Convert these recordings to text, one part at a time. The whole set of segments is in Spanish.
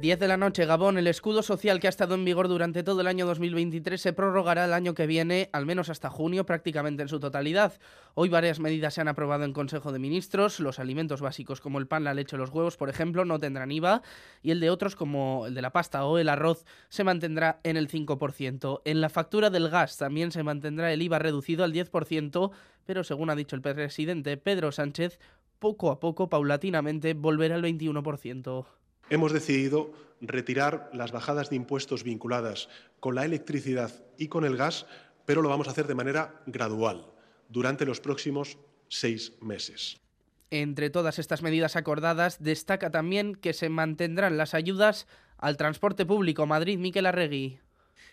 10 de la noche, Gabón, el escudo social que ha estado en vigor durante todo el año 2023 se prorrogará el año que viene, al menos hasta junio, prácticamente en su totalidad. Hoy varias medidas se han aprobado en Consejo de Ministros. Los alimentos básicos como el pan, la leche los huevos, por ejemplo, no tendrán IVA y el de otros como el de la pasta o el arroz se mantendrá en el 5%. En la factura del gas también se mantendrá el IVA reducido al 10%, pero según ha dicho el presidente Pedro Sánchez, poco a poco, paulatinamente, volverá al 21% hemos decidido retirar las bajadas de impuestos vinculadas con la electricidad y con el gas, pero lo vamos a hacer de manera gradual durante los próximos seis meses. Entre todas estas medidas acordadas, destaca también que se mantendrán las ayudas al transporte público. Madrid, Miquel Arregui.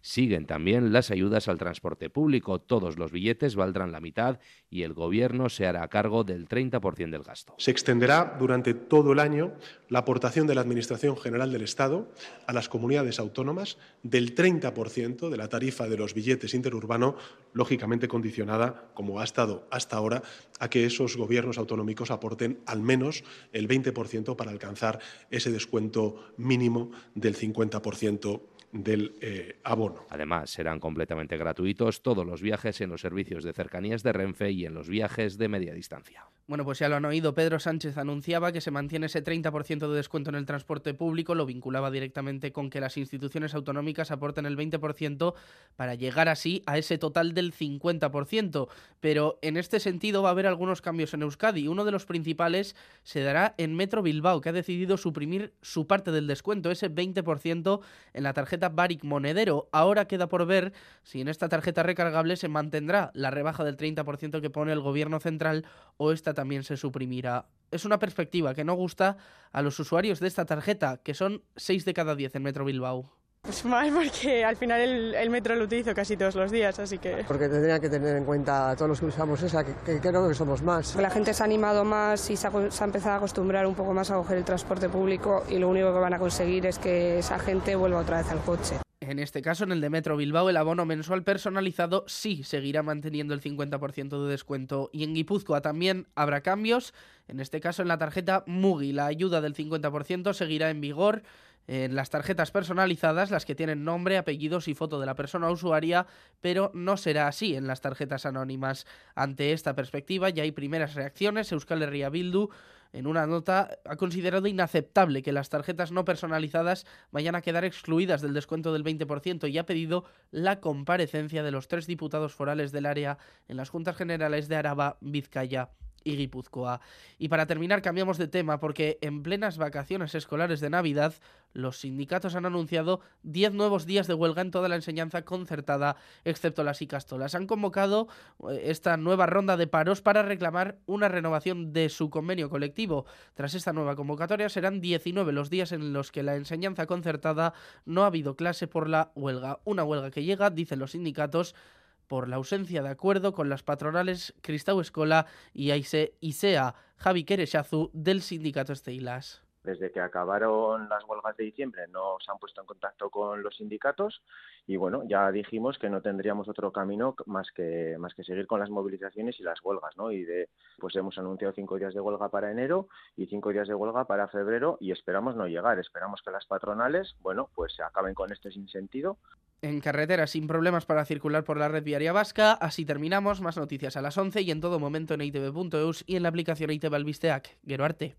Siguen también las ayudas al transporte público. Todos los billetes valdrán la mitad y el Gobierno se hará cargo del 30% del gasto. Se extenderá durante todo el año la aportación de la Administración General del Estado a las comunidades autónomas del 30% de la tarifa de los billetes interurbanos, lógicamente condicionada, como ha estado hasta ahora, a que esos gobiernos autonómicos aporten al menos el 20% para alcanzar ese descuento mínimo del 50% del eh, abono. Además, serán completamente gratuitos todos los viajes en los servicios de cercanías de Renfe y en los viajes de media distancia. Bueno, pues ya lo han oído. Pedro Sánchez anunciaba que se mantiene ese 30% de descuento en el transporte público. Lo vinculaba directamente con que las instituciones autonómicas aporten el 20% para llegar así a ese total del 50%. Pero en este sentido va a haber algunos cambios en Euskadi. Uno de los principales se dará en Metro Bilbao, que ha decidido suprimir su parte del descuento, ese 20% en la tarjeta Baric Monedero. Ahora queda por ver si en esta tarjeta recargable se mantendrá la rebaja del 30% que pone el gobierno central o esta también se suprimirá. Es una perspectiva que no gusta a los usuarios de esta tarjeta, que son 6 de cada 10 en Metro Bilbao. Pues mal, porque al final el, metro lo utilizo casi todos los días, así que... Porque tendría que tener en cuenta a todos los que usamos esa, que, creo que somos más. La gente se ha animado más y se ha, se ha, empezado a acostumbrar un poco más a coger el transporte público y lo único que van a conseguir es que esa gente vuelva otra vez al coche. En este caso, en el de Metro Bilbao, el abono mensual personalizado sí seguirá manteniendo el 50% de descuento. Y en Guipúzcoa también habrá cambios. En este caso, en la tarjeta Mugi, la ayuda del 50% seguirá en vigor. En las tarjetas personalizadas, las que tienen nombre, apellidos y foto de la persona usuaria, pero no será así en las tarjetas anónimas. Ante esta perspectiva ya hay primeras reacciones. Euskal Herria Bildu en una nota, ha considerado inaceptable que las tarjetas no personalizadas vayan a quedar excluidas del descuento del 20% y ha pedido la comparecencia de los tres diputados forales del área en las Juntas Generales de Araba, Vizcaya y Guipúzcoa. Y para terminar cambiamos de tema porque en plenas vacaciones escolares de Navidad los sindicatos han anunciado 10 nuevos días de huelga en toda la enseñanza concertada, excepto las Icastolas. Han convocado eh, esta nueva ronda de paros para reclamar una renovación de su convenio colectivo. Tras esta nueva convocatoria serán 19 los días en los que la enseñanza concertada no ha habido clase por la huelga. Una huelga que llega, dicen los sindicatos, por la ausencia de acuerdo con las patronales Cristau Escola y Aise Isea, Javi Querechazu del sindicato Esteilas. Desde que acabaron las huelgas de diciembre no se han puesto en contacto con los sindicatos y bueno, ya dijimos que no tendríamos otro camino más que más que seguir con las movilizaciones y las huelgas, ¿no? Y de pues hemos anunciado cinco días de huelga para enero y cinco días de huelga para febrero y esperamos no llegar, esperamos que las patronales, bueno, pues se acaben con este sinsentido en carretera sin problemas para circular por la red viaria vasca. Así terminamos. Más noticias a las 11 y en todo momento en itv.eus y en la aplicación ITV Albisteac. Geroarte.